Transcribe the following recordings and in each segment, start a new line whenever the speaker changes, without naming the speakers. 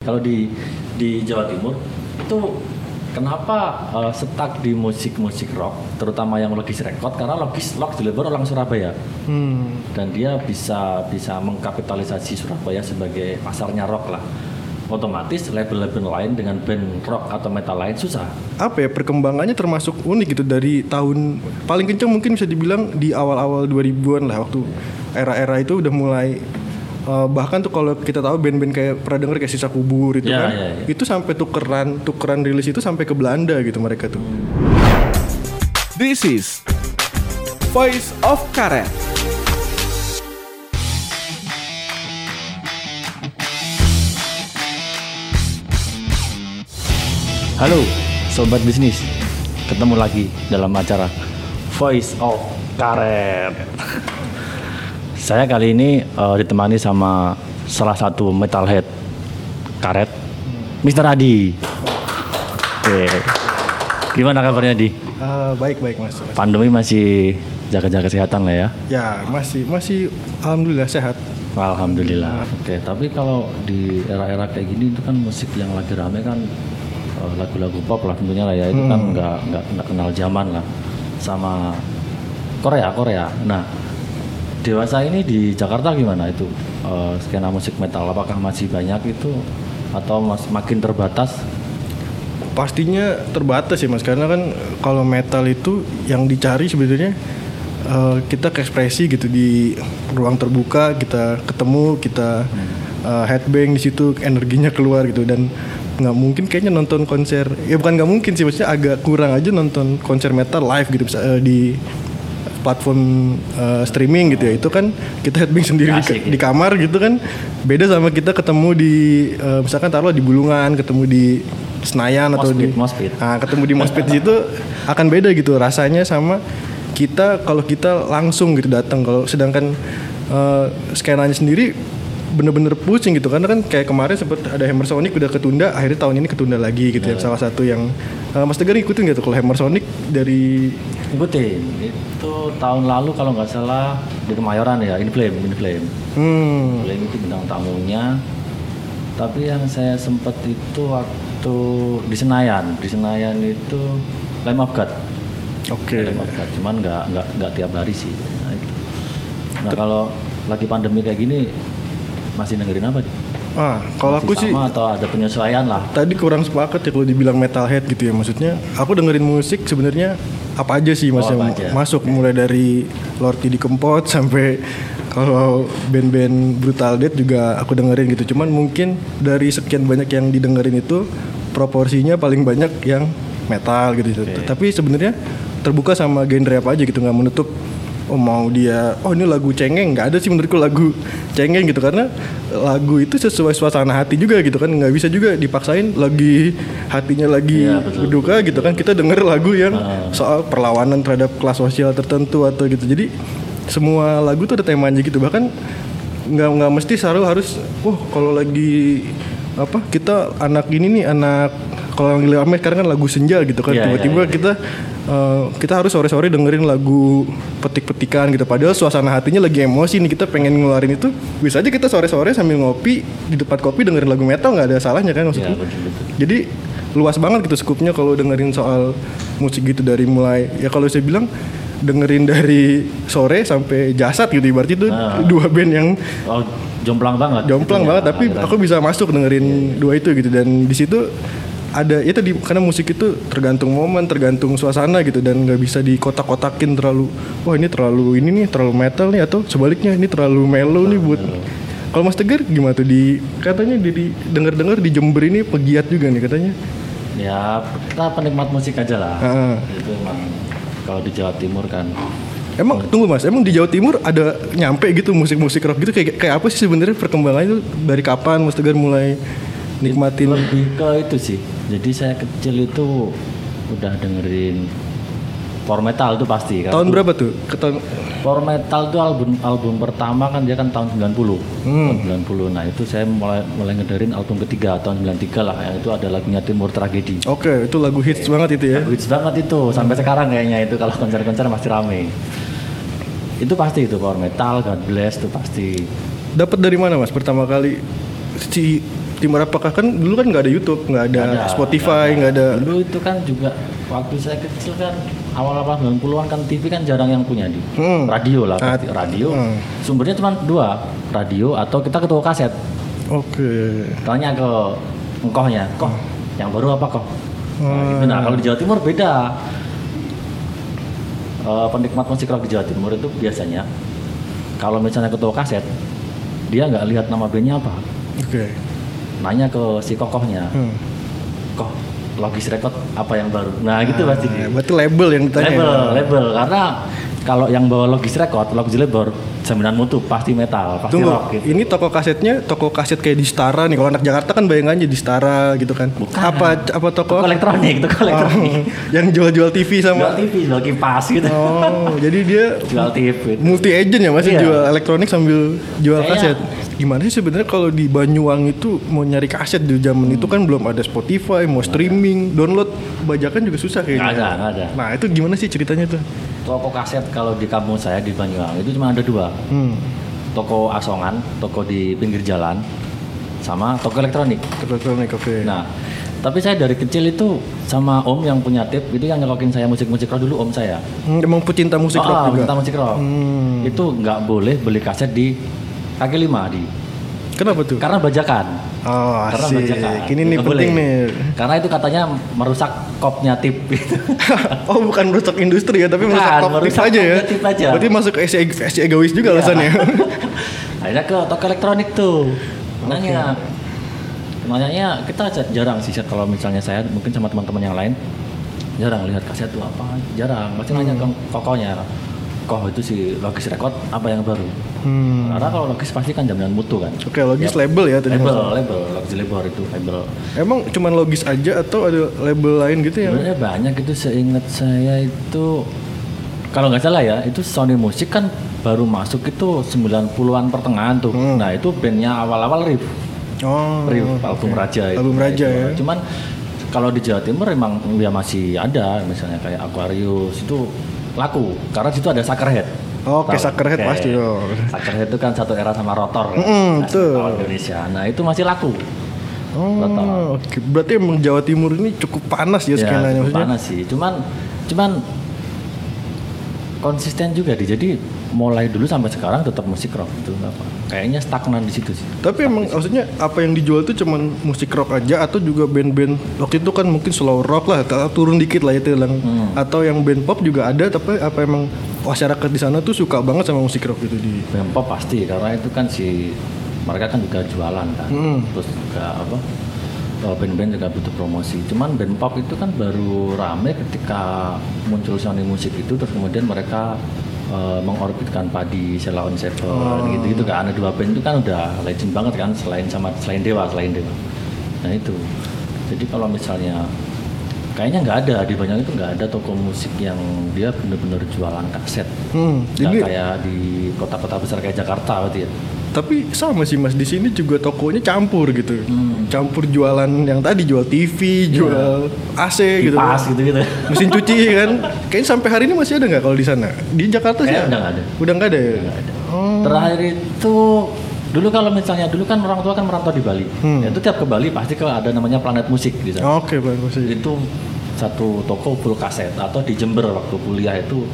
Kalau di di Jawa Timur itu kenapa uh, stuck di musik-musik rock, terutama yang logis record karena logis log deliver orang Surabaya
Hmm.
dan dia bisa bisa mengkapitalisasi Surabaya sebagai pasarnya rock lah. Otomatis label-label lain dengan band rock atau metal lain susah.
Apa ya perkembangannya termasuk unik gitu dari tahun paling kencang mungkin bisa dibilang di awal-awal 2000-an lah waktu era-era itu udah mulai eh, bahkan tuh kalau kita tahu band-band kayak pernah denger kayak Sisa Kubur itu
Ya,
kan
ya, ya.
itu sampai tukeran tukeran rilis itu sampai ke Belanda gitu mereka tuh.
This is Voice of Karet.
Halo sobat bisnis, ketemu lagi dalam acara Voice of Karet. Saya kali ini eh, ditemani sama salah satu metalhead karet, Mr. Adi. Oke, gimana kabarnya Di?
Ah, baik baik mas.
Pandemi masih jaga-jaga kesehatan lah ya.
Ya masih masih alhamdulillah sehat.
Alhamdulillah. Oke, tapi kalau di era-era kayak gini itu kan musik yang lagi rame kan eh, lagu-lagu pop lah tentunya lah ya itu kan nggak nggak nggak kenal zaman lah sama Korea Korea. Nah dewasa ini di Jakarta gimana itu? Eh, skena musik metal apakah masih banyak itu? Atau mas, makin terbatas?
Pastinya terbatas ya mas. Karena kan kalau metal itu yang dicari sebenarnya eh, kita ke ekspresi gitu di ruang terbuka kita ketemu kita eh, headbang di situ energinya keluar gitu. Dan nggak mungkin kayaknya nonton konser ya bukan nggak mungkin sih maksudnya agak kurang aja nonton konser metal live gitu eh, di platform eh, streaming gitu ya itu kan kita headbang sendiri di, di kamar gitu kan. Beda sama kita ketemu di eh, misalkan taruh di Bulungan ketemu di Senayan atau di
Mospit.
Nah, ketemu di Mospit di situ akan beda gitu rasanya sama kita kalau kita langsung gitu datang. Kalau sedangkan eh, skenanya sendiri bener-bener pusing gitu karena kan kayak kemarin sempat ada Hammer Sonic udah ketunda akhirnya tahun ini ketunda lagi gitu ya salah satu yang eh, Mas Tegar ngikutin gitu kalau Hammer Sonic dari
Ikutin itu tahun lalu kalau nggak salah di Kemayoran ya Inflame Inflame.
hmm
Boleh itu bintang tamunya. Tapi yang saya sempat itu waktu di Senayan, di Senayan itu Lamb of God.
oke
Lamb of God, cuman nggak nggak nggak tiap hari sih. Nah, itu. Nah, kalau lagi pandemi kayak gini masih dengerin apa? Di?
ah kalau aku
Masih
sih
sama atau ada penyesuaian lah.
tadi kurang sepakat ya kalau dibilang metalhead gitu ya maksudnya aku dengerin musik sebenarnya apa aja sih mas
Oh,
yang
apa aja.
masuk mulai dari Lordi di Kempot sampai kalau band-band Brutal Death juga aku dengerin gitu cuman mungkin dari sekian banyak yang didengerin itu proporsinya paling banyak yang metal gitu tapi sebenarnya terbuka sama genre apa aja gitu nggak menutup oh mau dia oh ini lagu cengeng nggak ada sih menurutku lagu cengeng gitu. Karena lagu itu sesuai suasana hati juga gitu kan. Nggak bisa juga dipaksain lagi hatinya lagi
betul,
berduka gitu kan. Kita denger lagu yang soal perlawanan terhadap kelas sosial tertentu atau gitu. Jadi semua lagu tuh ada temanya gitu. Bahkan nggak nggak mesti selalu harus wah kalau lagi apa kita anak ini nih anak kalau yang rame sekarang kan lagu senja gitu kan
Iya,
tiba-tiba
iya, iya.
kita eh, kita harus sore-sore dengerin lagu petik-petikan gitu padahal suasana hatinya lagi emosi nih kita pengen ngeluarin itu bisa aja kita sore-sore sambil ngopi di tempat kopi dengerin lagu metal nggak ada salahnya kan maksudku
Ya, betul-betul.
jadi luas banget gitu skupnya kalau dengerin soal musik gitu dari mulai ya kalau saya bilang dengerin dari sore sampai jasad gitu ibarat itu
Ah.
dua band yang
Oh, jomplang banget.
jomplang banget tapi
aliran.
aku bisa masuk dengerin dua itu gitu dan di situ ada itu di karena musik itu tergantung momen tergantung suasana gitu dan nggak bisa dikotak-kotakin terlalu wah ini terlalu ini nih terlalu metal nih atau sebaliknya ini terlalu mellow nih buat kalau Mas Tegar gimana tuh di katanya di, di denger-dengar di Jember ini pegiat juga nih katanya
Ya, kita penikmat musik aja lah.
Heeh.
Itu emang kalau di Jawa Timur kan
Emang tunggu mas, emang di Jawa Timur ada nyampe gitu musik-musik rock gitu kayak kayak apa sih sebenarnya perkembangannya itu dari kapan Mas Tegar mulai nikmatin?
lebih ke itu sih. Jadi saya kecil itu udah dengerin power metal itu pasti kan.
Tahun berapa tuh? Ke tahun
Power metal itu album album pertama kan dia kan tahun 90.
Hmm.
Tahun 90. Nah, itu saya mulai mulai ngedengerin album ketiga tahun 93 lah yang itu ada lagunya Timur Tragedi.
Oke, itu lagu hits banget itu ya.
Hits banget itu sampai sekarang kayaknya itu kalau konser-konser masih rame. Itu pasti itu power metal, God Bless itu pasti.
Dapat dari mana mas pertama kali si Timur apakah kan dulu kan nggak ada YouTube, nggak ada,
Ada,
Spotify, nggak ada.
Dulu itu kan juga waktu saya kecil kan awal-awal 90-an kan TV kan jarang yang punya di
Hmm.
radio lah
Ah,
pasti radio.
hmm.
Sumbernya cuma dua, radio atau kita ke toko kaset.
Oke.
Tanya ke engkohnya, koh yang baru apa koh? Nah,
Hmm.
gitu. Nah, kalau di Jawa Timur beda. Eh, penikmat musik rock di Jawa Timur itu biasanya kalau misalnya ke toko kaset dia nggak lihat nama bandnya apa,
Oke.
Nanya ke si kokohnya,
Hmm.
koh logis record apa yang baru. Nah gitu pasti.
Nah, berarti label yang ditanya.
label,
ya?
label karena kalau yang bawa logis record, logis label jaminan mutu pasti metal, pasti
Tunggu,
rock gitu.
ini toko kasetnya toko kaset kayak di Stara nih. Kalau anak Jakarta kan bayangannya di Stara gitu kan.
Bukan.
Apa apa toko?
Toko elektronik, toko elektronik.
Oh, yang jual-jual TV
Jual
sama.
TV, jual kipas gitu.
Oh, jadi dia
Jual TV. gitu.
multi agent ya masih
Iya.
jual elektronik sambil jual
Kayaknya-
kaset. Gimana sih sebenarnya kalau di Banyuwangi itu mau nyari kaset di zaman itu kan belum ada Spotify, mau streaming, download bajakan juga susah kayaknya.
Nggak ada, nggak ada.
Nah itu gimana sih ceritanya tuh?
Toko kaset kalau di kampung saya di Banyuwangi itu cuma ada dua.
Hmm,
Toko asongan, toko di pinggir jalan, sama toko elektronik.
elektronik oke.
Nah, tapi saya dari kecil itu sama om yang punya tip itu yang nyelokin saya musik-musik rock dulu om saya.
Hmm, emang pecinta musik
Oh,
rock
ah,
juga.
pecinta musik rock.
Hmm.
Itu nggak boleh beli kaset di kaki lima di.
Kenapa tuh?
Karena bajakan.
Oh,
Karena
asik.
bajakan.
Ini nih penting
boleh.
nih.
Karena itu katanya merusak kopnya tip. gitu.
oh, bukan merusak industri ya, tapi
Bukan,
merusak top
merusak
aja ya.
tip aja.
Berarti masuk ke esi egois juga
Iya.
alasannya.
Akhirnya ke toko elektronik tuh. Nanya. Nanyanya kita jarang sih kalau misalnya saya mungkin sama teman-teman yang lain jarang lihat kaset tuh apa jarang pasti nanya ke kokonya kok itu si logis record apa yang baru
hmm.
karena kalau logis pasti kan jaminan mutu kan
Oke, logis
Yap.
label ya tadi.
label
maksudnya.
label logis label itu label
Emang cuman logis aja atau ada label lain gitu ya?
sebenarnya banyak itu seingat saya itu kalau nggak salah ya itu Sony Music kan baru masuk itu 90-an pertengahan tuh
Hmm.
nah itu bandnya awal-awal Riff
Oh.
Riff album Raja itu.
Album Raja
Itu.
ya.
Cuman kalau di Jawa Timur emang ya masih ada misalnya kayak Aquarius itu laku karena situ ada Suckerhead.
Oke,
Tahu?
Suckerhead
Oke.
pasti dong.
Suckerhead itu kan satu era sama Rotor kan.
Mm-mm,
Nah,
betul.
Indonesia. Nah, itu masih laku.
Oh, oke. Berarti emang Jawa Timur ini cukup panas ya, skenanya
cukup
maksudnya.
panas sih. Cuman cuman konsisten juga di. Jadi mulai dulu sampai sekarang tetap musik rock itu apa. Kayaknya stagnan di situ sih.
Tapi emang maksudnya apa yang dijual itu cuman musik rock aja atau juga band-band waktu itu kan mungkin slow rock lah, atau turun dikit lah itu yang
Hmm.
atau yang band pop juga ada tapi apa emang masyarakat di sana tuh suka banget sama musik rock itu di
Band pop pasti karena itu kan si mereka kan juga jualan kan.
Hmm.
Terus juga apa? eh, Band-band juga butuh promosi. Cuman band pop itu kan baru rame ketika muncul Sony Music itu terus kemudian mereka eh, mengorbitkan Padi, Sheila on Seven
Oh.
gitu-gitu kan. Ada dua band itu kan udah legend banget kan selain sama selain Dewa, selain Dewa. Nah itu. Jadi kalau misalnya kayaknya nggak ada di banyak itu nggak ada toko musik yang dia bener-bener jualan kaset.
Hmm,
Nggak kayak di kota-kota besar kayak Jakarta berarti ya.
Tapi sama sih Mas di sini juga tokonya campur gitu.
Hmm.
Campur jualan yang tadi jual TV, jual AC gitu.
Kipas gitu-gitu.
Mesin cuci kan. Kayaknya sampai hari ini masih ada nggak kalau di sana? Di Jakarta sih.
Kayaknya udah nggak ada.
Udah nggak ada ya?
Nggak ada.
Oh.
Terakhir itu dulu kalau misalnya dulu kan orang tua kan merantau di Bali.
Hmm.
Ya, itu tiap ke Bali pasti kalau ada namanya Planet Musik di sana.
Oke, bagus sih.
Itu satu toko full kaset atau di Jember waktu kuliah itu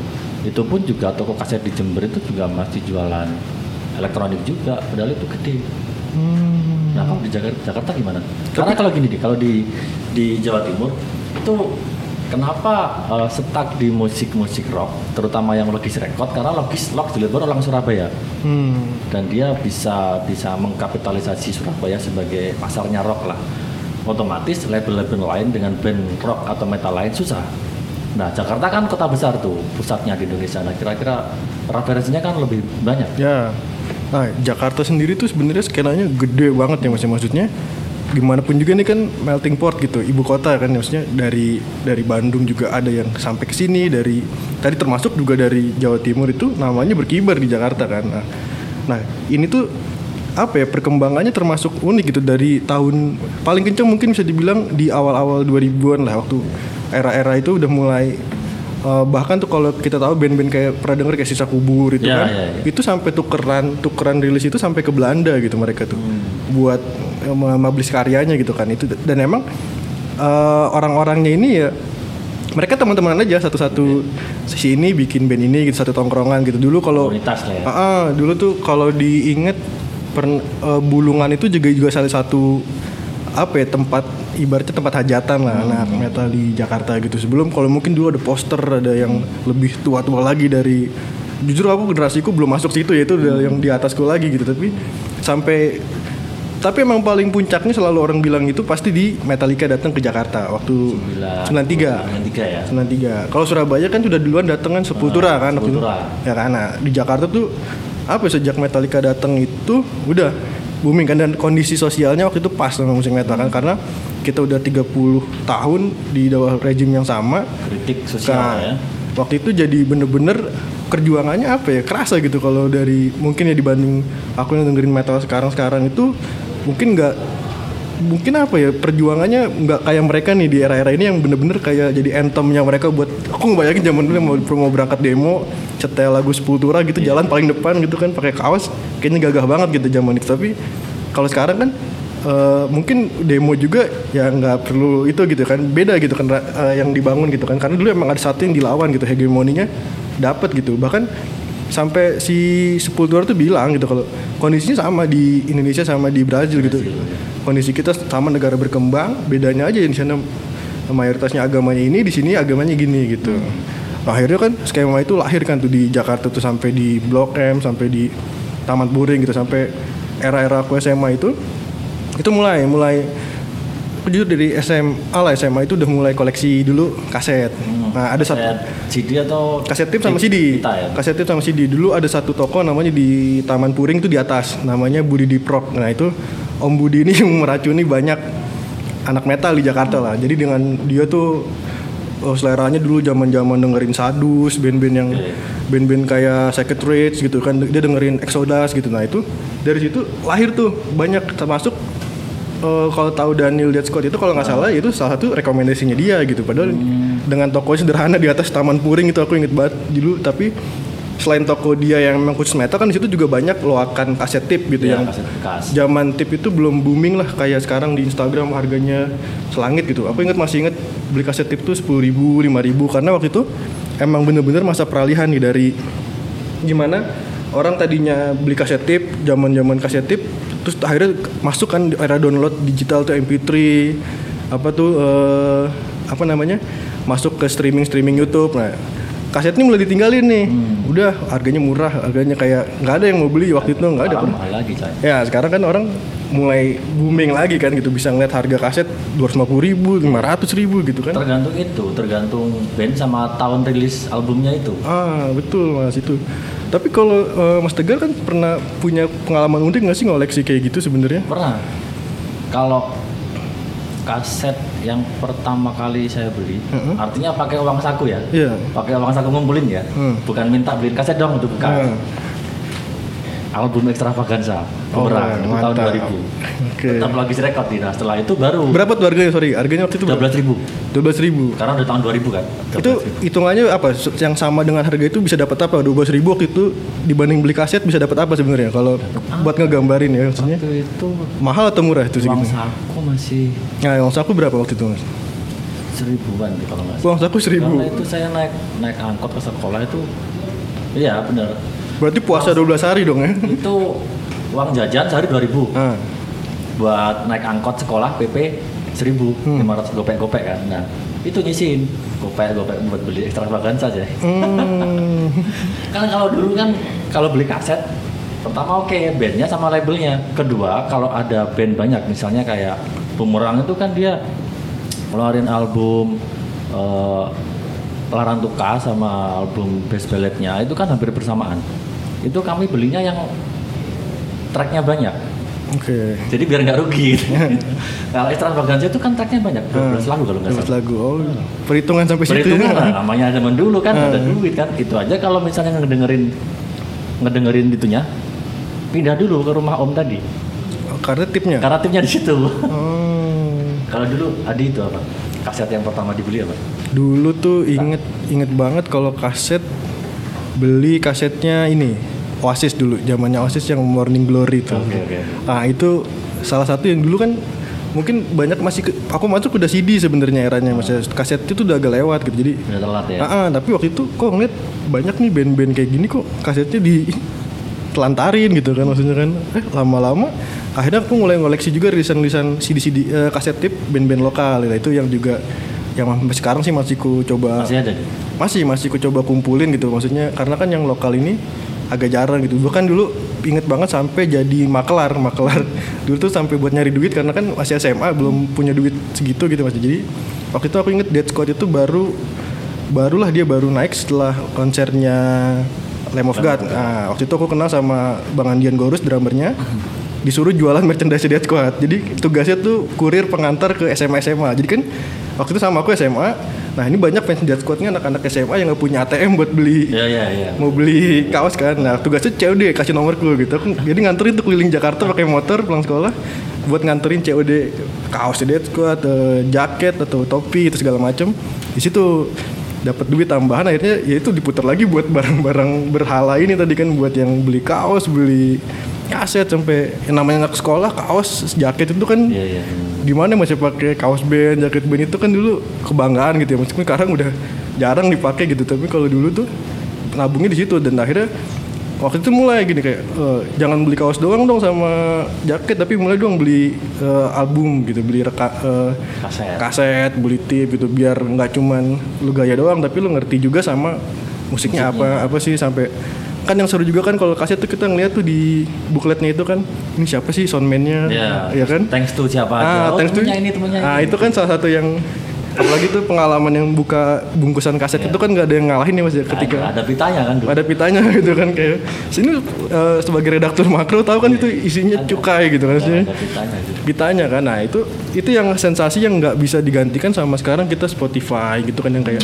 itu pun juga toko kaset di Jember itu juga masih jualan elektronik juga padahal itu gede.
Hmm.
Nah, kalau di Jakarta, Jakarta gimana? Karena kalau gini nih, kalau di di Jawa Timur itu kenapa eh, stuck di musik-musik rock, terutama yang logis record karena logis rock deliver orang Surabaya
Hmm.
dan dia bisa bisa mengkapitalisasi Surabaya sebagai pasarnya rock lah. Otomatis label-label lain dengan band rock atau metal lain susah. Nah, Jakarta kan kota besar tuh pusatnya di Indonesia. Nah, kira-kira referensinya kan lebih banyak.
Ya. Nah, Jakarta sendiri tuh sebenarnya skenanya gede banget ya maksudnya maksudnya gimana pun juga nih kan melting pot gitu ibu kota kan maksudnya dari dari Bandung juga ada yang sampai ke sini dari tadi termasuk juga dari Jawa Timur itu namanya berkibar di Jakarta kan. Nah, nah ini tuh apa ya perkembangannya termasuk unik gitu dari tahun paling kencang mungkin bisa dibilang di awal-awal 2000-an lah waktu era-era itu udah mulai eh, bahkan tuh kalau kita tahu band-band kayak pernah denger kayak sisa kubur itu
Ya,
kan
ya, ya.
itu sampai tukeran tukeran rilis itu sampai ke Belanda gitu mereka tuh. Buat membeli karyanya gitu kan itu. Dan emang eh, orang-orangnya ini ya mereka teman-teman aja satu-satu si ini bikin band ini gitu satu tongkrongan gitu. Dulu kalau
ya.
Ah, ah, dulu tuh kalau diinget pern- eh, bulungan itu juga juga salah satu apa ya tempat ibaratnya tempat hajatan lah anak metal di Jakarta gitu sebelum kalau mungkin dulu ada poster ada yang lebih tua-tua lagi dari jujur aku generasiku belum masuk situ ya itu udah yang di atasku lagi gitu tapi sampai tapi emang paling puncaknya selalu orang bilang itu pasti di Metallica datang ke Jakarta waktu 93
93 ya.
93. Kalau Surabaya kan sudah duluan datang kan Sepultura kan.
Sepultura.
Ya kan. Nah, di Jakarta tuh apa ya, sejak Metallica datang itu udah booming kan dan kondisi sosialnya waktu itu pas sama musik metal kan karena kita udah 30 tahun di bawah rejim yang sama.
Kritik sosial
Nah,
ya.
waktu itu jadi bener-bener perjuangannya apa ya kerasa gitu kalau dari mungkin ya dibanding aku yang dengerin metal sekarang-sekarang itu mungkin nggak mungkin apa ya perjuangannya nggak kayak mereka nih di era-era ini yang bener-bener kayak jadi anthemnya mereka buat aku ngebayangin zaman dulu mau mau berangkat demo setel lagu Sepultura gitu jalan paling depan gitu kan pakai kaos kayaknya gagah banget gitu zaman itu. Tapi kalau sekarang kan eh, mungkin demo juga ya nggak perlu itu gitu kan beda gitu kan eh, yang dibangun gitu kan. Karena dulu emang ada satu yang dilawan gitu hegemoninya dapat gitu. Bahkan sampai si Sepultura tuh bilang gitu kalau kondisinya sama di Indonesia sama di Brazil gitu. Kondisi kita sama negara berkembang bedanya aja di sana. Mayoritasnya agamanya ini di sini agamanya gini gitu. Nah, akhirnya kan skema itu lahir kan tuh di Jakarta tuh sampai di Blok M sampai di Taman Puring gitu sampai era-era aku SMA itu itu mulai mulai aku jujur dari SMA lah SMA itu udah mulai koleksi dulu kaset. Nah ada satu
Kayak CD atau
kaset tip sama CD
Kita ya.
kaset tip sama CD dulu ada satu toko namanya di Taman Puring itu di atas namanya Budi Diprok nah itu Om Budi ini yang meracuni banyak anak metal di Jakarta lah. Jadi dengan dia tuh oh, seleranya dulu zaman zaman dengerin Sadus band-band yang band-band kayak Secret Rage gitu kan. Dia dengerin Exodus gitu. Nah itu dari situ lahir tuh banyak termasuk eh, kalau tahu Daniel Dead Scott itu kalau nggak salah itu salah satu rekomendasinya dia gitu padahal dengan toko sederhana di atas Taman Puring itu aku inget banget dulu tapi selain toko dia yang memang khusus metal kan di situ juga banyak loakan kaset tip gitu
ya,
yang
kaset bekas.
zaman tip itu belum booming lah kayak sekarang di Instagram harganya selangit gitu. Aku inget masih inget beli kaset tip tuh sepuluh ribu, lima ribu karena waktu itu emang bener-bener masa peralihan nih dari gimana orang tadinya beli kaset tip, zaman-zaman kaset tip, terus akhirnya masuk kan di era download digital tuh MP3 apa tuh eh, apa namanya masuk ke streaming streaming YouTube. Nah kaset ini mulai ditinggalin nih, udah harganya murah, harganya kayak nggak ada yang mau beli waktu itu nggak ada.
Lagi coy.
Ya sekarang kan orang mulai booming lagi kan gitu bisa ngeliat harga kaset 250 ribu, 500 ribu gitu kan.
Tergantung itu, tergantung band sama tahun rilis albumnya itu.
Ah betul mas itu. Tapi kalau eh, Mas Tegar kan pernah punya pengalaman unik nggak sih ngoleksi kayak gitu sebenarnya?
Pernah. Kalau kaset yang pertama kali saya beli, artinya pakai uang saku ya.
Iya.
Pakai uang saku ngumpulin ya.
Hmm.
Bukan minta beliin kaset dong itu bukan.
Hmm.
Album Extravaganza,
Oh,
Bumerang, itu tahun
mantap.
2000.
Oke.
Tetap lagi record Nah setelah itu baru
Berapa tuh harganya sorry? Harganya waktu itu berapa?
12 ribu.
12 ribu.
Karena udah tahun 2000 kan.
Itu hitungannya apa? Yang sama dengan harga itu bisa dapat apa? 12 ribu waktu itu dibanding beli kaset bisa dapat apa sebenarnya? Kalau buat ngegambarin ya maksudnya.
Waktu itu
Mahal atau murah itu
uang
segitu?
saku masih
Nah, uang saku berapa waktu itu mas?
seribuan kalau nggak salah.
Uang saku seribu.
Karena itu saya naik naik angkot ke sekolah itu, iya bener.
Berarti puasa 12 hari dong ya?
itu uang jajan sehari 2000
Ah.
buat naik angkot sekolah PP 1000
Hmm.
500 gopek-gopek kan nah itu nyisin gopek-gopek buat beli ekstravaganza aja
Hmm.
kan kalau dulu kan kalau beli kaset pertama oke bandnya sama labelnya kedua kalau ada band banyak misalnya kayak Bumerang itu kan dia ngeluarin album eh, Larang Tuka sama album Best Balletnya itu kan hampir bersamaan itu kami belinya yang tracknya banyak
Oke.
jadi biar nggak rugi kalau extravaganza itu kan tracknya banyak 12 lagu kalau nggak
12
salah
lagu. Oh, perhitungan sampai situ.
Perhitungan
ya?
lah, namanya zaman dulu kan ada
Hmm.
duit kan itu aja kalau misalnya ngedengerin ngedengerin itunya pindah dulu ke rumah om tadi
Oh, karena tipnya.
karena timnya di situ
Oh.
kalau dulu Adi itu apa kaset yang pertama dibeli apa
Dulu tuh inget inget banget kalau kaset beli kasetnya ini Oasis dulu zamannya Oasis yang Morning Glory tuh.
Oke, oke.
Nah itu salah satu yang dulu kan mungkin banyak masih ke- aku masuk udah CD sebenarnya eranya mas kaset itu udah agak lewat gitu jadi
Udah telat ya.
Ah, ah, tapi waktu itu kok ngeliat banyak nih band-band kayak gini kok kasetnya di telantarin gitu kan maksudnya kan eh lama-lama akhirnya aku mulai ngoleksi juga rilisan-rilisan CD-CD eh, kaset tip band-band lokal ya. itu yang juga yang sampai sekarang sih masih ku coba
Masih ada
masih masih ku coba kumpulin gitu maksudnya karena kan yang lokal ini agak jarang gitu. Bahkan dulu inget banget sampai jadi makelar makelar. Dulu tuh sampai buat nyari duit karena kan masih SMA belum punya duit segitu gitu masih jadi waktu itu aku inget Dead Squad itu baru barulah dia baru naik setelah konsernya Lamb of God. Nah waktu itu aku kenal sama Bang Andian Gorus drummernya. Disuruh jualan merchandise Dead Squad. Jadi tugasnya tuh kurir pengantar ke SMA SMA jadi kan waktu itu sama aku SMA nah ini banyak fans Dead Squadnya anak-anak SMA yang nggak punya ATM buat beli.
Iya iya iya.
mau beli kaos kan. Nah tugasnya COD kasih nomorku gitu. Aku jadi nganterin tuh keliling Jakarta pakai motor pulang sekolah buat nganterin COD kaos Dead Squad eh, jaket atau topi itu segala macem. Di situ dapat duit tambahan akhirnya ya itu diputar lagi buat barang-barang berhala ini tadi kan buat yang beli kaos beli kaset sampai yang namanya anak sekolah kaos jaket itu kan
Iya iya.
di mana masih pakai kaos band, jaket band itu kan dulu kebanggaan gitu ya. Meskipun sekarang udah jarang dipakai gitu, tapi kalau dulu tuh nabungnya di situ dan akhirnya waktu itu mulai gini kayak eh, jangan beli kaos doang dong sama jaket tapi mulai dong beli eh, album gitu, beli reka eh,
Kaset.
kaset, beli tip gitu biar nggak cuman lu gaya doang tapi lu ngerti juga sama musiknya, apa apa sih sampai kan yang seru juga kan kalau kaset tuh kita ngeliat tuh di bukletnya itu kan ini siapa sih soundman-nya
Iya.
ya kan
Thanks to siapa
Ah,
aja. Oh,
thanks to-
temennya ini temennya
Nah,
ini.
itu kan salah satu yang apalagi tuh pengalaman yang buka bungkusan kaset itu kan nggak ada yang ngalahin ya Mas ya ketika
ada pitanya kan dulu.
ada pitanya gitu kan kayak sini eh, sebagai redaktur makro tahu kan itu isinya cukai gitu kan
Ada pitanya gitu.
ditanya kan nah itu itu yang sensasi yang nggak bisa digantikan sama sekarang kita Spotify gitu kan yang kayak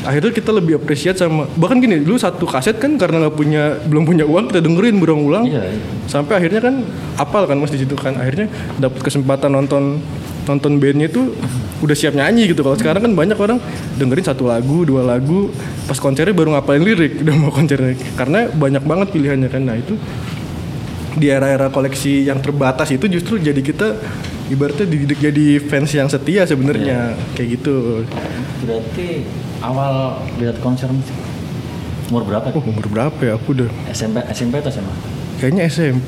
akhirnya kita lebih appreciate sama bahkan gini dulu satu kaset kan karena nggak punya belum punya uang kita dengerin berulang-ulang.
Iya, iya.
sampai akhirnya kan apal kan mas di situ kan. Akhirnya dapat kesempatan nonton nonton bandnya itu udah siap nyanyi gitu. Kalau sekarang kan banyak orang dengerin satu lagu dua lagu pas konsernya baru ngapalin lirik udah mau konsernya karena banyak banget pilihannya kan. Nah itu di era-era koleksi yang terbatas itu justru jadi kita ibaratnya dididik jadi fans yang setia sebenarnya. Kayak gitu.
Berarti awal lihat konser musik umur berapa?
oh umur berapa ya aku udah
SMP SMP atau SMA?
kayaknya SMP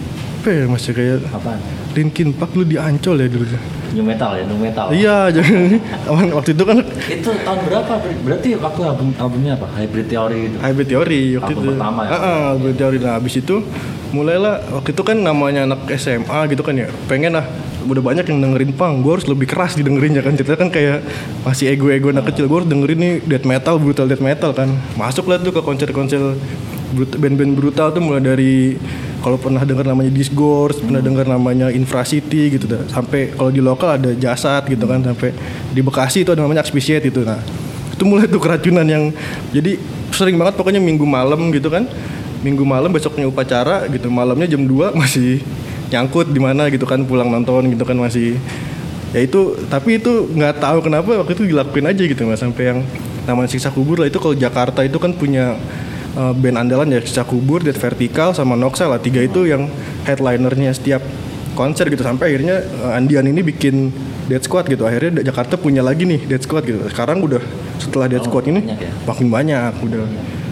ya masih kayak
Apaan?
Linkin Park lu di Ancol ya dulu
New metal ya, new metal.
Iya, jadi waktu itu kan
Itu tahun berapa? Ber- Berarti waktu album albumnya apa? Hybrid Theory itu.
hybrid teori waktu
Album
itu.
pertama ya?
Heeh, hybrid teori. Nah, habis itu mulailah waktu itu kan namanya anak SMA gitu kan ya. Pengen lah udah banyak yang dengerin punk, gue harus lebih keras didengerinnya kan. Cerita kan kayak masih ego-ego anak kecil, gue harus dengerin nih death metal, brutal death metal kan. Masuk lah tuh ke konser-konser band-band brutal tuh mulai dari kalau pernah dengar namanya Disgorge, pernah dengar namanya Infracity gitu dah. Sampai kalau di lokal ada Jasad gitu kan sampai di Bekasi itu ada namanya Expedite itu nah. Itu mulai tuh keracunan yang jadi sering banget pokoknya minggu malam gitu kan. Minggu malam besoknya upacara gitu, malamnya jam 2 masih nyangkut di mana gitu kan pulang nonton gitu kan masih. Ya itu tapi itu nggak tahu kenapa waktu itu dilakuin aja gitu mas. Sampai yang namanya siksa kubur lah itu kalau Jakarta itu kan punya uh, band andalan ya siksa kubur, Dead Vertical sama Noxa lah tiga itu yang headlinernya setiap konser gitu. Sampai akhirnya uh, Andian ini bikin Dead Squad gitu. Akhirnya Jakarta punya lagi nih Dead Squad gitu. Sekarang udah setelah Dead
Oh,
Squad ini
banyak ya?
makin banyak udah.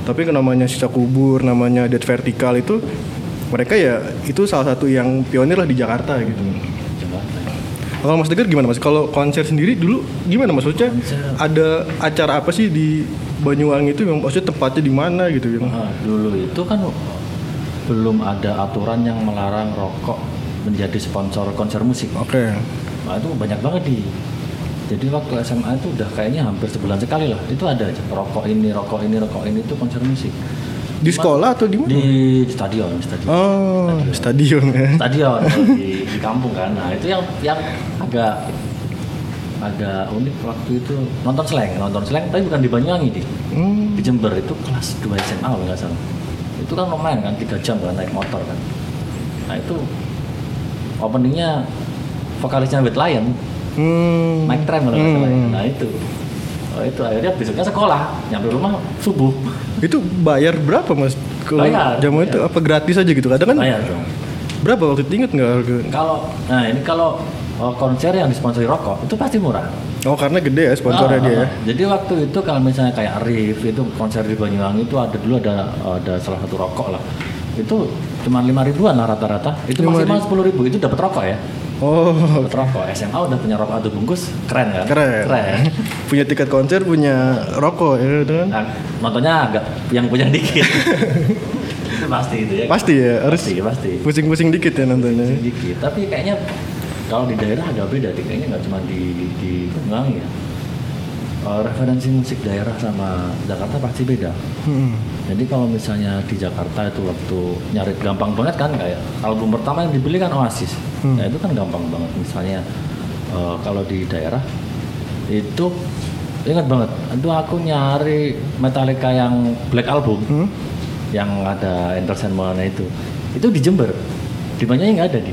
Tapi kan namanya siksa kubur namanya Dead Vertical itu mereka ya itu salah satu yang pionir lah di Jakarta gitu kalau Mas Degar gimana Mas? Kalau konser sendiri dulu gimana Mas? Maksudnya
Konser.
ada acara apa sih di Banyuwangi itu yang maksudnya tempatnya di mana gitu yang
Nah, dulu itu kan belum ada aturan yang melarang rokok menjadi sponsor konser musik.
Oke.
Nah itu banyak banget di. Jadi waktu SMA itu udah kayaknya hampir sebulan sekali lah. Itu ada aja rokok ini, rokok ini, rokok ini itu konser musik.
Di sekolah atau di mana?
Di stadion, stadion.
Oh, stadion ya.
Stadion kalau di, di kampung kan. Nah itu yang yang agak agak unik waktu itu nonton seleng, nonton seleng tapi bukan di Banyuwangi di
Hmm.
di Jember itu kelas 2 SMA kalau nggak salah itu kan lumayan kan tiga jam kan naik motor kan nah itu openingnya vokalisnya White Lion
Hmm.
Mike Tram kalau nggak salah ya.
Hmm.
nah itu oh, itu akhirnya besoknya sekolah nyampe rumah subuh
Itu bayar berapa Mas? Kalau
Bayar,
zaman itu apa gratis aja gitu? Kadang kan
bayar dong
Berapa waktu itu inget nggak harga?
Kalau nah ini kalau uh, konser yang disponsori rokok itu pasti murah.
Oh karena gede ya sponsornya
Ah,
dia ya.
ah. Jadi waktu itu kalau misalnya kayak Arif itu konser di Banyuwangi itu ada dulu ada ada salah satu rokok lah. Itu cuma lima ribuan lah rata-rata. Itu maksimal sepuluh ribu itu dapat rokok ya.
Oh
Dapat rokok. SMA udah punya rokok satu bungkus, keren kan?
keren.
Keren.
punya tiket konser punya rokok ya kan.
Nah, nontonnya agak yang punya dikit. itu pasti itu ya.
Pasti ya harus
Pasti, pasti.
pusing-pusing dikit ya nontonnya.
Dikit. Tapi kayaknya kalau di daerah agak beda. Kayaknya nggak cuma di di Banyuwangi ya. Eh, referensi musik daerah sama Jakarta pasti beda.
Hmm.
Jadi kalau misalnya di Jakarta itu waktu nyari gampang banget kan kayak album pertama yang dibeli kan Oasis.
Hmm.
Nah itu kan gampang banget. Misalnya eh, kalau di daerah itu ingat banget. Itu aku nyari Metallica yang Black Album
Hmm?
yang ada Anderson Moana itu. Itu di Jember. Di Banyuwangi nggak ada di.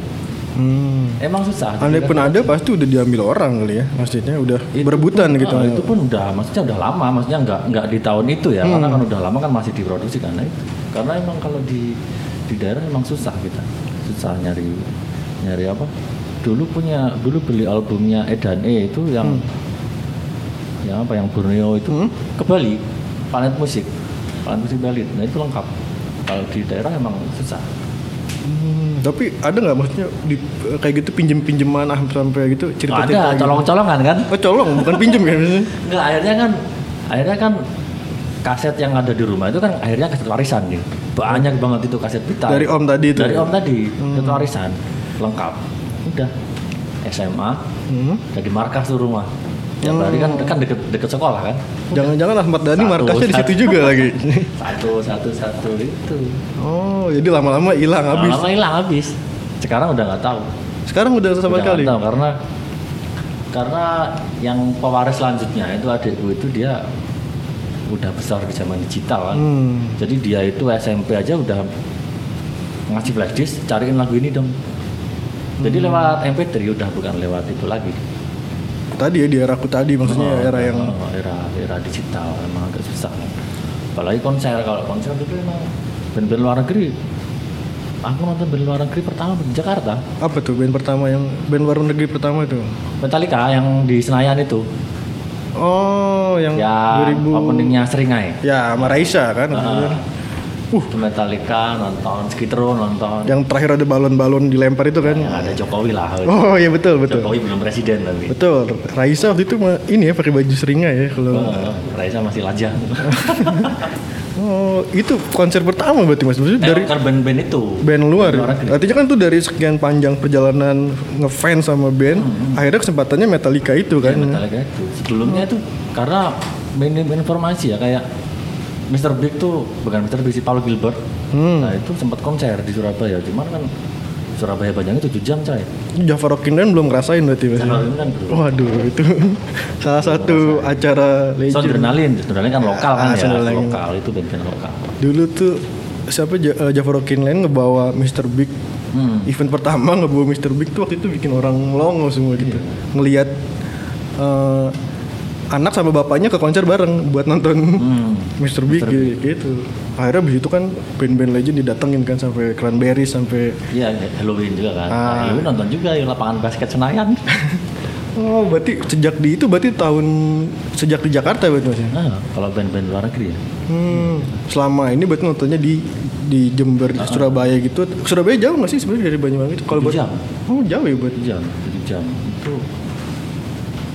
Hmm.
Emang susah.
Andai pun ada pasti udah diambil orang kali ya. Maksudnya udah
Itu
berebutan
pun,
gitu.
ah, itu pun udah maksudnya udah lama maksudnya nggak nggak di tahun itu ya. Karena kan udah lama kan masih diproduksi karena itu. Karena emang kalau di di daerah emang susah kita. Susah nyari nyari apa? Dulu punya dulu beli albumnya Edan E itu yang yang apa yang Borneo itu?
Hmm.
ke Bali Planet Musik Planet Musik Bali. Nah itu lengkap. Kalau di daerah emang susah
Hmm, tapi ada nggak maksudnya di, kayak gitu pinjem-pinjeman ah sampai gitu
Oh,
cerita
ada colong-colongan kan
Oh colong bukan pinjem ya maksudnya.
Enggak, akhirnya kan akhirnya kan kaset yang ada di rumah itu kan akhirnya kaset warisan nih. Banyak banget itu kaset pita.
Dari om tadi itu
Dari
ya?
om tadi, kaset warisan lengkap. Udah. SMA
Hmm.
jadi markas tuh rumah. Tiap hari kan kan deket deket sekolah kan.
Jangan-jangan Ahmad Dhani
Satu,
markasnya di situ juga lagi.
Satu satu satu itu.
Oh, jadi lama-lama hilang habis.
Lama hilang habis. Sekarang udah nggak tahu.
Sekarang udah sama
Udah
sekali.
nggak tahu karena karena yang pewaris selanjutnya itu adikku itu dia udah besar di zaman digital kan.
Hmm.
Jadi dia itu SMP aja udah ngasih flash disk, cariin lagu ini dong. Jadi
Hmm.
lewat MP3 udah bukan lewat itu lagi.
Tadi ya di era aku tadi maksudnya
Oh,
era yang
oh, era era digital emang agak susah. Apalagi konser kalau konser itu emang band-band luar negeri. Aku nonton band luar negeri pertama di Jakarta.
apa tuh band pertama yang band luar negeri pertama itu?
Metallica yang di Senayan itu.
Oh, yang
yang
2000
openingnya Seringai.
Ya, sama Raisa kan.
Uh,
Uh.
Metallica nonton Skitro nonton
Yang terakhir ada balon-balon dilempar itu kan.
yang ada Jokowi lah.
Oh, iya betul betul.
Jokowi belum presiden tapi.
Betul. Raisa waktu itu ini ya pakai baju seringai ya kalau.
Oh, Raisa masih lajang.
Oh, itu konser pertama berarti Mas. Maksudnya
dari
dari
kan band-band itu.
band luar.
Luar negeri.
Artinya kan tuh dari sekian panjang perjalanan ngefans sama band, akhirnya kesempatannya Metallica itu
Ya,
kan.
Metallica itu. Sebelumnya itu karena minim informasi ya kayak Mr. Big tuh bukan Mr. Big sih Paul Gilbert.
Hmm.
Nah itu sempat konser di Surabaya. Cuman kan Surabaya Banyuwangi 7 jam coy.
Java Rockin' Dan belum ngerasain berarti Mas.
Channel ini kan bro.
Waduh, itu salah satu acara legend.
Sondrenalin, Sondrenalin kan lokal kan
Ah,
ya,
Sondrenalin.
lokal itu band-band lokal.
Dulu tuh siapa eh, Java Rockin' Land ngebawa Mr. Big
Hmm.
event pertama ngebawa Mr. Big tuh waktu itu bikin orang longo semua gitu. Ngelihat eh, anak sama bapaknya ke konser bareng buat nonton
Hmm.
Mr. Big gitu, gitu. Akhirnya abis itu kan band-band legend didatengin kan sampai Cranberries sampai
Iya, Halloween juga kan.
Ah.
Halloween nonton juga di lapangan basket Senayan.
Oh, berarti sejak di itu berarti tahun sejak di Jakarta berarti Mas ya?
Nah, kalau band-band luar negeri ya.
Hmm, selama ini berarti nontonnya di di Jember, di Surabaya gitu. Surabaya jauh nggak sih sebenarnya dari Banyuwangi itu? Kalau buat
jam.
Oh, jauh ya buat
7 jam, 7 jam. Itu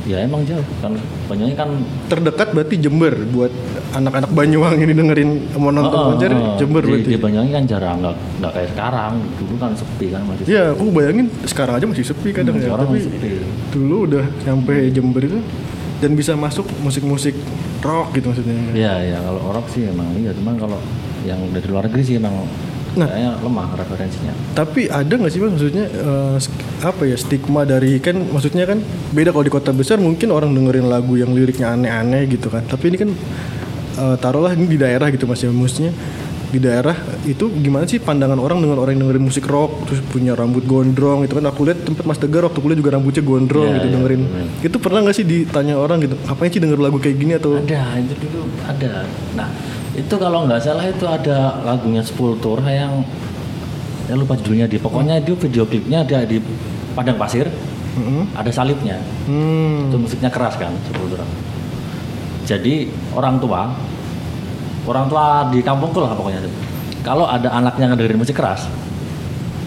ya emang jauh kan Banyuwangi kan
terdekat berarti Jember buat anak-anak Banyuwangi ini dengerin mau nonton
Oh, oh,
konser
oh.
Jember
di,
berarti.
di Banyuwangi kan jarang nggak nggak kayak sekarang dulu kan sepi kan masih
Iya, aku bayangin sekarang aja masih sepi kadang
Hmm,
ya. Tapi
sepi.
dulu udah sampai Jember itu dan bisa masuk musik-musik rock gitu maksudnya.
Iya ya kalau orang sih emang iya cuman kalau yang dari luar negeri sih emang
Nah.
kayaknya lemah referensinya.
Tapi ada nggak sih mas maksudnya sk- apa ya stigma dari kan maksudnya kan beda kalau di kota besar mungkin orang dengerin lagu yang liriknya aneh-aneh gitu kan. Tapi ini kan eh, taruhlah ini di daerah gitu mas ya. Maksudnya di daerah itu gimana sih pandangan orang dengan orang yang dengerin musik rock terus punya rambut gondrong itu kan. Aku lihat tempat Mas Tegar waktu kuliah juga rambutnya gondrong
Iya,
gitu
iya,
dengerin.
bener.
itu pernah nggak sih ditanya orang gitu ngapain sih denger lagu kayak gini? Atau
ada itu dulu ada. Nah itu kalau nggak salah itu ada lagunya Sepultura yang saya lupa judulnya dia pokoknya itu video klipnya dia di padang pasir
Mm-mm.
ada salibnya
Hmm.
itu musiknya keras kan Sepultura jadi orang tua orang tua di kampungku lah pokoknya itu kalau ada anaknya ngedengerin musik keras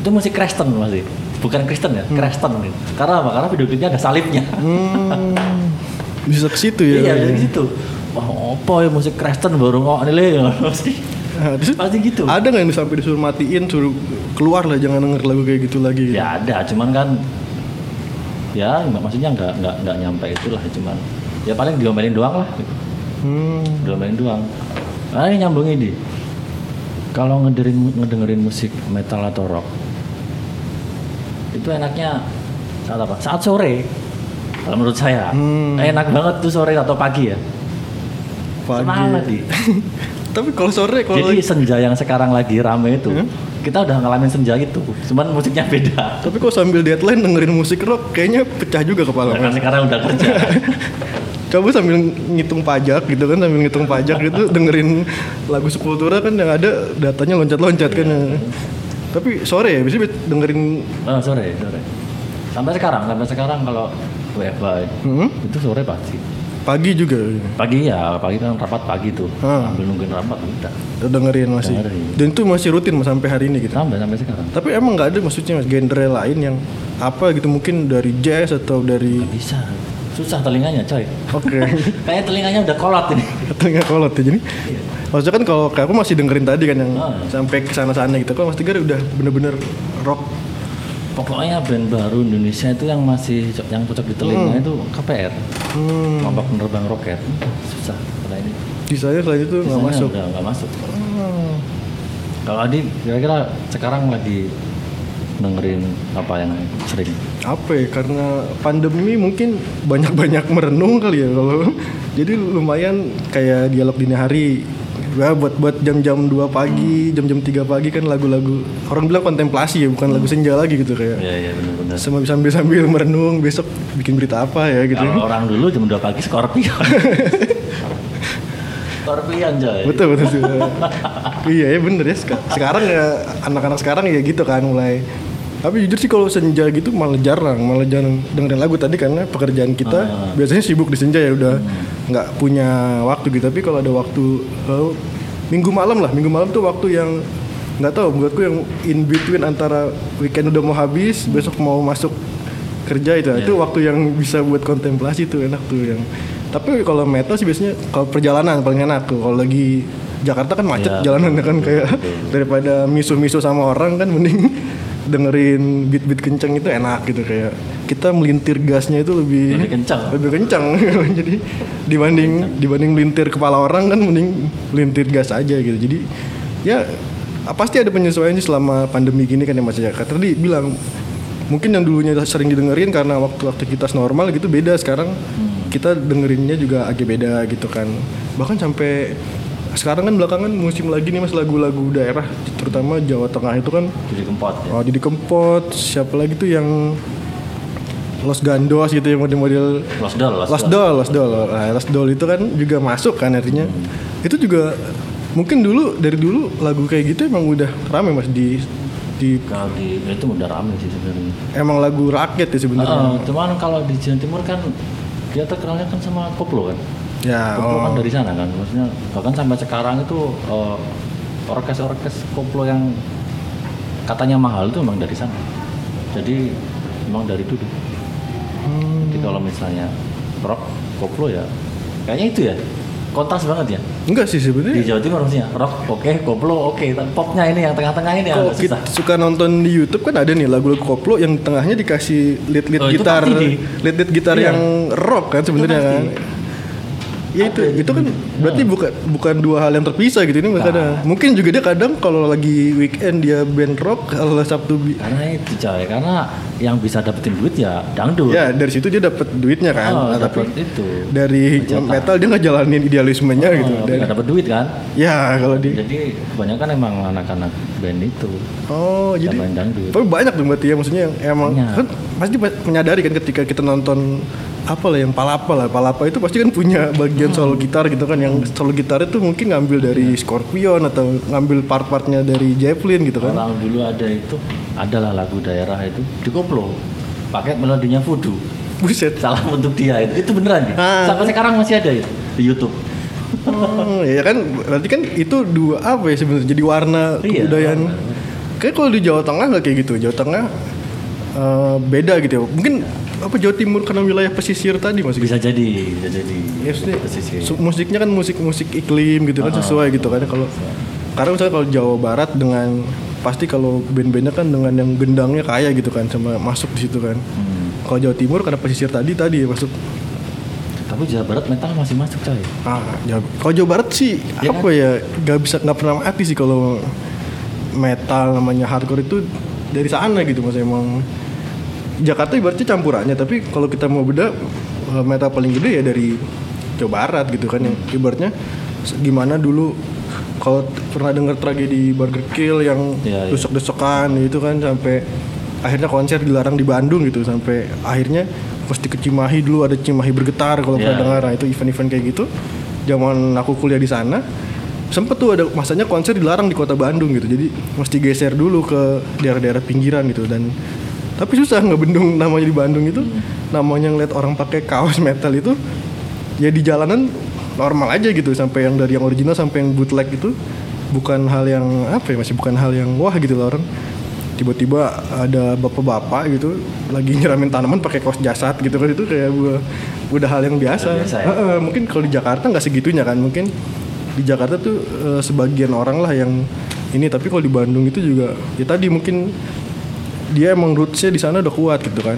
itu musik Kristen masih bukan Kristen ya Kristen gitu. karena apa karena video klipnya ada salibnya
Hmm. Bisa ke situ ya.
iya jadi gitu wah apa ya musik Kristen baru pasti
Nah, terus
pasti gitu
Ada nggak yang sampai disuruh matiin, suruh keluar lah, jangan denger lagu kayak gitu lagi. gitu?
ya ada cuman kan ya maksudnya nggak nggak nggak nyampe itulah cuman ya paling diomelin doang lah gitu.
Hmm.
diomelin doang ah ini nyambung ini kalau ngedengerin ngedengerin musik metal atau rock itu enaknya saat apa saat sore kalau menurut saya
Hmm.
enak banget tuh sore atau pagi ya
Pagi.
semangat di
Tapi kalau sore kalau
jadi
lagi-
senja yang sekarang lagi rame itu
Hmm?
kita udah ngalamin senja itu cuman musiknya beda
tapi kalau sambil deadline dengerin musik rock kayaknya pecah juga kepala.
karena sekarang udah kerja
Coba sambil ngitung pajak gitu kan, sambil ngitung pajak gitu dengerin lagu Sepultura kan yang ada datanya loncat-loncat kan.
Iya.
Tapi sore ya, bisa dengerin
oh, sore sore sampai sekarang sampai sekarang kalau WFH
Hmm?
itu sore pasti
pagi juga.
pagi ya pagi kan rapat pagi tuh
Ah.
sambil nungguin rapat udah
Dengerin masih.
Dengerin.
Dan itu masih rutin Mas, sampai hari ini gitu.
sampai sampai sekarang
Tapi emang nggak ada maksudnya mas genre lain yang apa gitu mungkin dari jazz atau dari
bisa susah telinganya coy
oke
kayak telinganya udah kolot ini
telinga kolot ya jadi maksudnya kan kalau kayak aku masih dengerin tadi kan yang
Ah.
sampai ke sana sana gitu kalau Mas Tigar udah bener-bener rock
pokoknya band baru Indonesia itu yang masih yang cocok di telinga itu KPR
hmm.
kelompok penerbang roket. Susah kalau ini.
Sisanya selain itu nggak masuk?
nggak masuk.
Hmm.
kalau Adi kira-kira sekarang lagi dengerin apa yang sering?
Apa ya karena pandemi mungkin banyak-banyak merenung kali ya kalau jadi lumayan kayak dialog dini hari ya buat buat jam-jam 2 pagi jam-jam 3 pagi kan lagu-lagu orang bilang kontemplasi ya bukan lagu senja lagi gitu kayak
ya ya benar-benar.
sambil sambil sambil merenung besok bikin berita apa ya gitu.
Kalau orang dulu jam 2 pagi Scorpion. Scorpion coy.
Betul betul sih. iya ya bener ya. Sek- sekarang ya anak-anak sekarang ya gitu kan mulai tapi jujur sih kalau senja gitu malah jarang malah jarang dengerin lagu tadi karena pekerjaan kita
Ah.
biasanya sibuk di senja ya udah nggak punya waktu gitu. Tapi kalau ada waktu eh, minggu malam lah minggu malam tuh waktu yang nggak tahu buatku yang in between antara weekend udah mau habis besok mau masuk kerja itu itu waktu yang bisa buat kontemplasi tuh enak tuh yang. Tapi kalau metal sih biasanya kalau perjalanan paling enak tuh. Kalau lagi Jakarta kan macet
Iya,
jalanan kan kayak daripada misu-misu sama orang kan mending dengerin beat-beat kenceng itu enak gitu kayak kita melintir gasnya itu lebih
Lebih kencang.
lebih kencang jadi dibanding dibanding melintir kepala orang kan mending melintir gas aja gitu. Jadi ya pasti ada penyesuaian sih selama pandemi gini kan ya Mas Jaka tadi bilang mungkin yang dulunya sering didengerin karena waktu aktivitas normal gitu beda. Sekarang kita dengerinnya juga agak beda gitu kan. Bahkan sampai sekarang kan belakangan musim lagi nih mas lagu-lagu daerah terutama Jawa Tengah itu kan
jadi kempot ya
Oh, Didi Kempot, siapa lagi tuh yang Los Gandos gitu yang model-model
Lost Lost Doll.
Doll, Lost Doll. Nah, Lost Doll itu kan juga masuk kan artinya.
Hmm.
Itu juga mungkin dulu dari dulu lagu kayak gitu emang udah rame Mas di di
kalau di itu udah rame sih sebenarnya
emang lagu rakyat ya sebenarnya.
Ah, cuman kalau di Jawa Timur kan dia terkenalnya kan sama koplo kan
ya,
koplo kan
oh.
dari sana kan maksudnya bahkan sampai sekarang itu eh, orkes-orkes koplo yang katanya mahal itu memang dari sana jadi memang dari dulu
Hmm.
jadi kalau misalnya rock koplo ya kayaknya itu ya kontras banget ya
Enggak sih
di
sebenarnya.
Jawa Timur maksudnya rock oke koplo oke tapi popnya ini yang tengah-tengah ini yang
Kalau kita
susah
suka nonton di YouTube kan ada nih lagu-lagu koplo yang tengahnya dikasih lead-lead
Oh,
gitar,
di-
lead-lead gitar
Iya.
yang rock kan sebenarnya kan. Ya itu, itu kan berarti
Nah.
bukan bukan dua hal yang terpisah gitu ini kadang. Mungkin juga dia kadang kalau lagi weekend dia band rock, kalau Sabtu bi-
karena itu coy karena yang bisa dapetin duit ya dangdut
ya dari situ dia dapat duitnya kan.
oh,
Nah, tapi
dapet itu
dari
Bercetak.
metal dia nggak jalanin idealismenya gitu.
oh,
Dan-
nggak dapet duit kan
ya kalau di
jadi kebanyakan emang anak-anak band itu
Oh, jadi
main dangdut
tapi banyak dong berarti ya maksudnya yang emang
Banyak.
kan pasti menyadari kan ketika kita nonton apa lah yang palapa lah palapa itu pasti kan punya bagian solo gitar gitu kan yang solo gitar itu mungkin ngambil dari Scorpion atau ngambil part-partnya dari Zeppelin gitu kan
Orang dulu ada itu adalah lagu daerah itu dikoplo pakai melodinya voodoo.
buset
Salam untuk dia itu. Itu beneran.
Ah.
Sampai sekarang masih ada itu di YouTube.
Oh, ya kan berarti kan itu dua apa ya sebenarnya jadi warna
Iya,
kebudayaan. Kayak kalau di Jawa Tengah nggak kayak gitu. Jawa Tengah eh, beda gitu ya. Mungkin apa Jawa Timur karena wilayah pesisir tadi masih
Bisa jadi, bisa jadi.
Ya,
Pesisir.
musiknya kan musik musik iklim gitu kan
Ah,
sesuai gitu kan kalau karena misalnya kalau Jawa Barat dengan pasti kalau band-bandnya kan dengan yang gendangnya kaya gitu kan sama masuk di situ kan.
Hmm.
Kalau Jawa Timur karena pesisir tadi tadi ya masuk.
Tapi Jawa Barat metal masih masuk coy.
Ah, Jawa, kalau Jawa Barat sih
Ya
apa ya nggak bisa nggak pernah mati sih kalau metal namanya hardcore itu dari sana gitu mas emang Jakarta ibaratnya campurannya tapi kalau kita mau beda eh, metal paling gede ya dari Jawa Barat gitu kan yang ibaratnya gimana dulu kalau pernah dengar tragedi Burger Kill yang
Iya, iya.
desok-desokan itu kan sampai akhirnya konser dilarang di Bandung gitu sampai akhirnya mesti ke Cimahi dulu ada Cimahi bergetar kalau
Iya.
pernah dengar nah, itu event-event kayak gitu zaman aku kuliah di sana sempet tuh ada masanya konser dilarang di kota Bandung gitu jadi mesti geser dulu ke daerah-daerah pinggiran gitu dan tapi susah ngebendung namanya di Bandung itu. Namanya ngeliat orang pakai kaos metal itu ya di jalanan normal aja gitu. Sampai yang dari yang original sampai yang bootleg itu bukan hal yang apa ya masih bukan hal yang wah gitu loh orang tiba-tiba ada bapak-bapak gitu lagi nyiramin tanaman pakai kaos jasad gitu kan. Itu kayak gua- udah hal yang biasa,
biasa ya?
Heeh, mungkin kalau di Jakarta nggak segitunya kan. Mungkin di Jakarta tuh eh, sebagian orang lah yang ini. Tapi kalau di Bandung itu juga ya tadi mungkin dia emang rootsnya di sana udah kuat gitu kan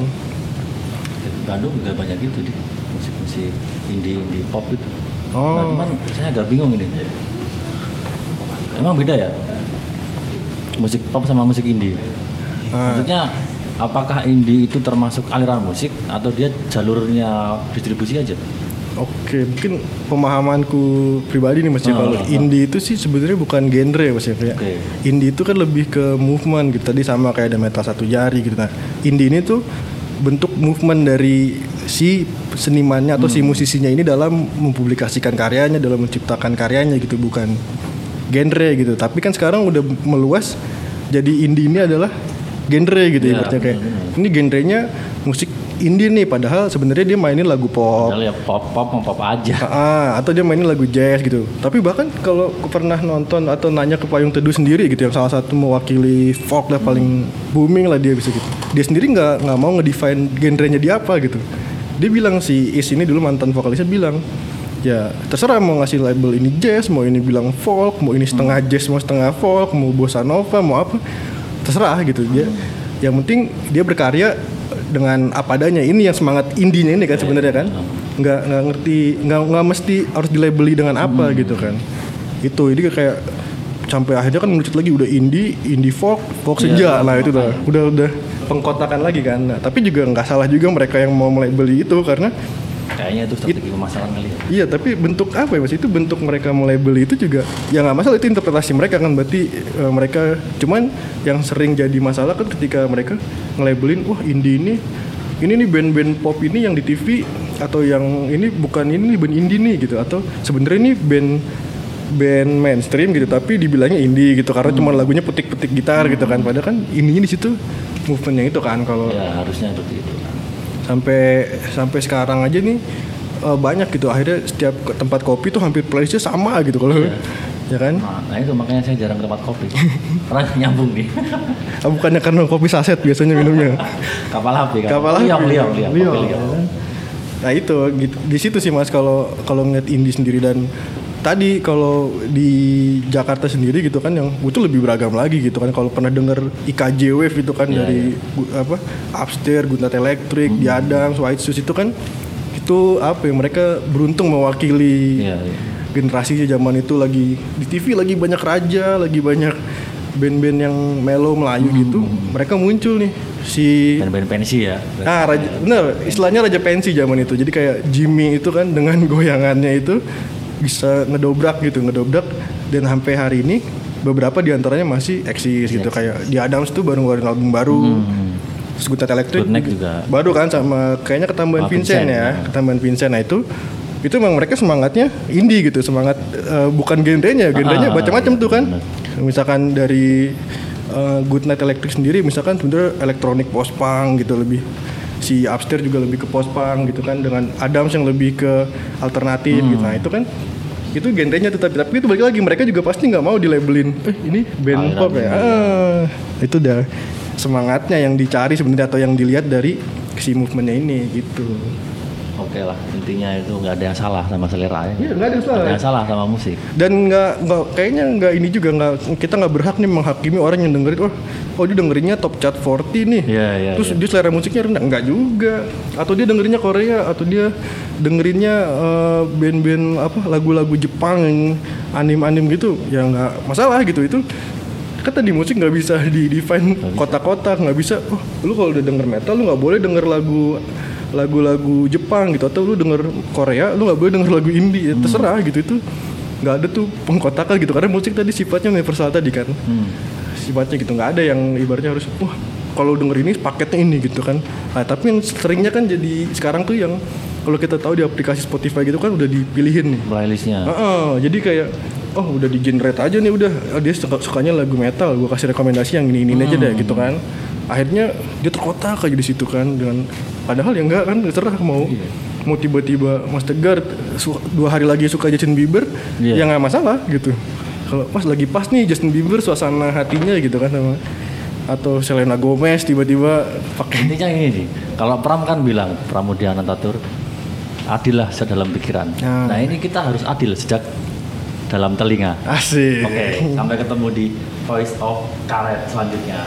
Bandung juga banyak gitu di musik-musik indie indie pop itu.
Oh.
Nah, cuman saya agak bingung ini. Emang beda ya? Musik pop sama musik indie.
Ah.
Maksudnya apakah indie itu termasuk aliran musik atau dia jalurnya distribusi aja?
Oke, mungkin pemahamanku pribadi nih Mas ya kalau
ah,
indie itu sih sebenarnya bukan genre Mas ya.
Oke.
Indie itu kan lebih ke movement gitu. Tadi sama kayak ada metal satu jari gitu. Nah, indie ini tuh bentuk movement dari si senimannya atau si
Hmm.
musisinya ini dalam mempublikasikan karyanya, dalam menciptakan karyanya gitu, bukan genre gitu. Tapi kan sekarang udah meluas jadi indie ini adalah genre gitu
Iya,
ibaratnya kayak ini genrenya musik indie nih padahal sebenarnya dia mainin lagu pop
Padahal ya pop pop mau pop aja.
Ah, atau dia mainin lagu jazz gitu. Tapi bahkan kalau pernah nonton atau nanya ke Payung Teduh sendiri gitu yang salah satu mewakili folk lah paling booming lah dia bisa gitu. Dia sendiri nggak nggak mau ngedefine genrenya dia apa gitu. Dia bilang si Is ini dulu mantan vokalisnya bilang ya terserah mau ngasih label ini jazz, mau ini bilang folk, mau ini setengah jazz, mau setengah folk, mau bossa nova, mau apa terserah gitu dia. Yang penting dia berkarya dengan apa adanya. Ini yang semangat indinya ini kan sebenarnya kan. Nggak nggak ngerti nggak nggak mesti harus dilabeli dengan apa gitu kan. Itu jadi kayak sampai akhirnya kan melucut lagi udah indie indie folk folk senja lah itu udah udah udah pengkotakan lagi kan. Nah, tapi juga nggak salah juga mereka yang mau melabeli itu karena
Kayaknya itu strategi pemasaran kali ya.
Iya tapi bentuk apa ya mas? Itu bentuk mereka melabel itu juga ya nggak masalah itu interpretasi mereka kan. Berarti eh, mereka cuman yang sering jadi masalah kan ketika mereka ngelabelin wah indie ini ini nih band-band pop ini yang di TV atau yang ini bukan ini nih band indie nih gitu. Atau sebenarnya ini band band mainstream gitu tapi dibilangnya indie gitu karena cuma lagunya petik-petik gitar gitu kan. Padahal kan ininya di situ movementnya itu kan kalau
Ya harusnya seperti itu.
Sampai sampai sekarang aja nih eh, banyak gitu akhirnya setiap tempat kopi tuh hampir playlistnya sama gitu kalau ya kan
Nah, nah itu makanya saya jarang ke tempat kopi. Karena nyambung nih.
Ah, bukannya karena kopi saset biasanya minumnya
Kapal api kan.
kapal api.
Liang. kopi liang.
nah itu gitu. di situ sih mas kalau kalau ngeliat indie sendiri dan tadi kalau di Jakarta sendiri gitu kan yang itu lebih beragam lagi gitu kan kalau pernah denger IKJ Wave itu kan
Iya,
dari gu- apa Upstairs, Guntat Electric, di Adams, White Shoes itu kan itu apa ya mereka beruntung mewakili
Iya, iya.
generasinya zaman itu lagi di TV lagi banyak raja, lagi banyak band-band yang mellow Melayu gitu. Mereka muncul nih si
Band-band pensi ya.
Nah, raja, bener, istilahnya raja pensi zaman itu. Jadi kayak Jimmy itu kan dengan goyangannya itu bisa ngedobrak gitu, ngedobrak. Dan sampai hari ini beberapa di antaranya masih eksis gitu. Kayak di Adams tuh baru ngeluarin album baru. Good Night
juga.
baru kan sama kayaknya ketambahan
Sama
Vincent,
Vincent,
ya
ya.
ketambahan Vincent. Nah itu itu memang mereka semangatnya indie gitu semangat eh, bukan genrenya. Genrenya
Ah,
macam-macam
iya,
tuh kan. misalkan dari eh, Good Night Electric sendiri misalkan sebenarnya elektronik post punk gitu lebih si Upstairs juga lebih ke post punk gitu kan dengan Adams yang lebih ke alternatif
Hmm.
gitu nah itu kan itu genrenya tetap tapi itu balik lagi mereka juga pasti nggak mau dilabelin eh ini band pop ya. Ah, itu udah semangatnya yang dicari sebenarnya atau yang dilihat dari si movementnya ini gitu
Oke lah, intinya itu nggak ada yang salah sama selera ya.
Iya, nggak ada yang salah.
Ada yang salah sama musik.
dan nggak nggak kayaknya nggak ini juga nggak kita nggak berhak nih menghakimi orang yang dengerin oh oh dia dengerinnya top chart 40 nih
Iya, iya,
terus
iya.
dia selera musiknya rendah nggak juga atau dia dengerinnya Korea atau dia dengerinnya eh, band-band apa lagu-lagu Jepang yang anim-anim gitu ya nggak masalah gitu itu kan tadi musik nggak bisa di define kotak-kotak nggak bisa oh lu kalau udah denger metal lu nggak boleh denger lagu lagu-lagu Jepang gitu atau lu denger Korea lu nggak boleh denger lagu indie ya, terserah gitu itu nggak ada tuh pengkotakan gitu karena musik tadi sifatnya universal tadi kan.
Hmm.
sifatnya gitu nggak ada yang ibaratnya harus wah kalau denger ini paketnya ini gitu kan. Nah, tapi yang seringnya kan jadi sekarang tuh yang kalau kita tahu di aplikasi Spotify gitu kan udah dipilihin nih.
Playlistnya.
Heeh, jadi kayak oh udah di generate aja nih udah Oh, dia suka sukanya lagu metal gue kasih rekomendasi yang ini ini aja deh gitu kan akhirnya dia terkotak aja di situ kan dengan padahal ya enggak kan terserah mau mau tiba-tiba Mas Tegar dua hari lagi suka Justin Bieber
Iya.
ya nggak masalah gitu kalau pas lagi pas nih Justin Bieber suasana hatinya gitu kan sama atau Selena Gomez tiba-tiba pakai
Intinya ini sih, kalau Pram kan bilang Pramudia Anantatur adillah sedalam pikiran.
Nah.
Nah ini kita harus adil sejak dalam telinga.
asik
Oke, sampai ketemu di Voice of Karet selanjutnya.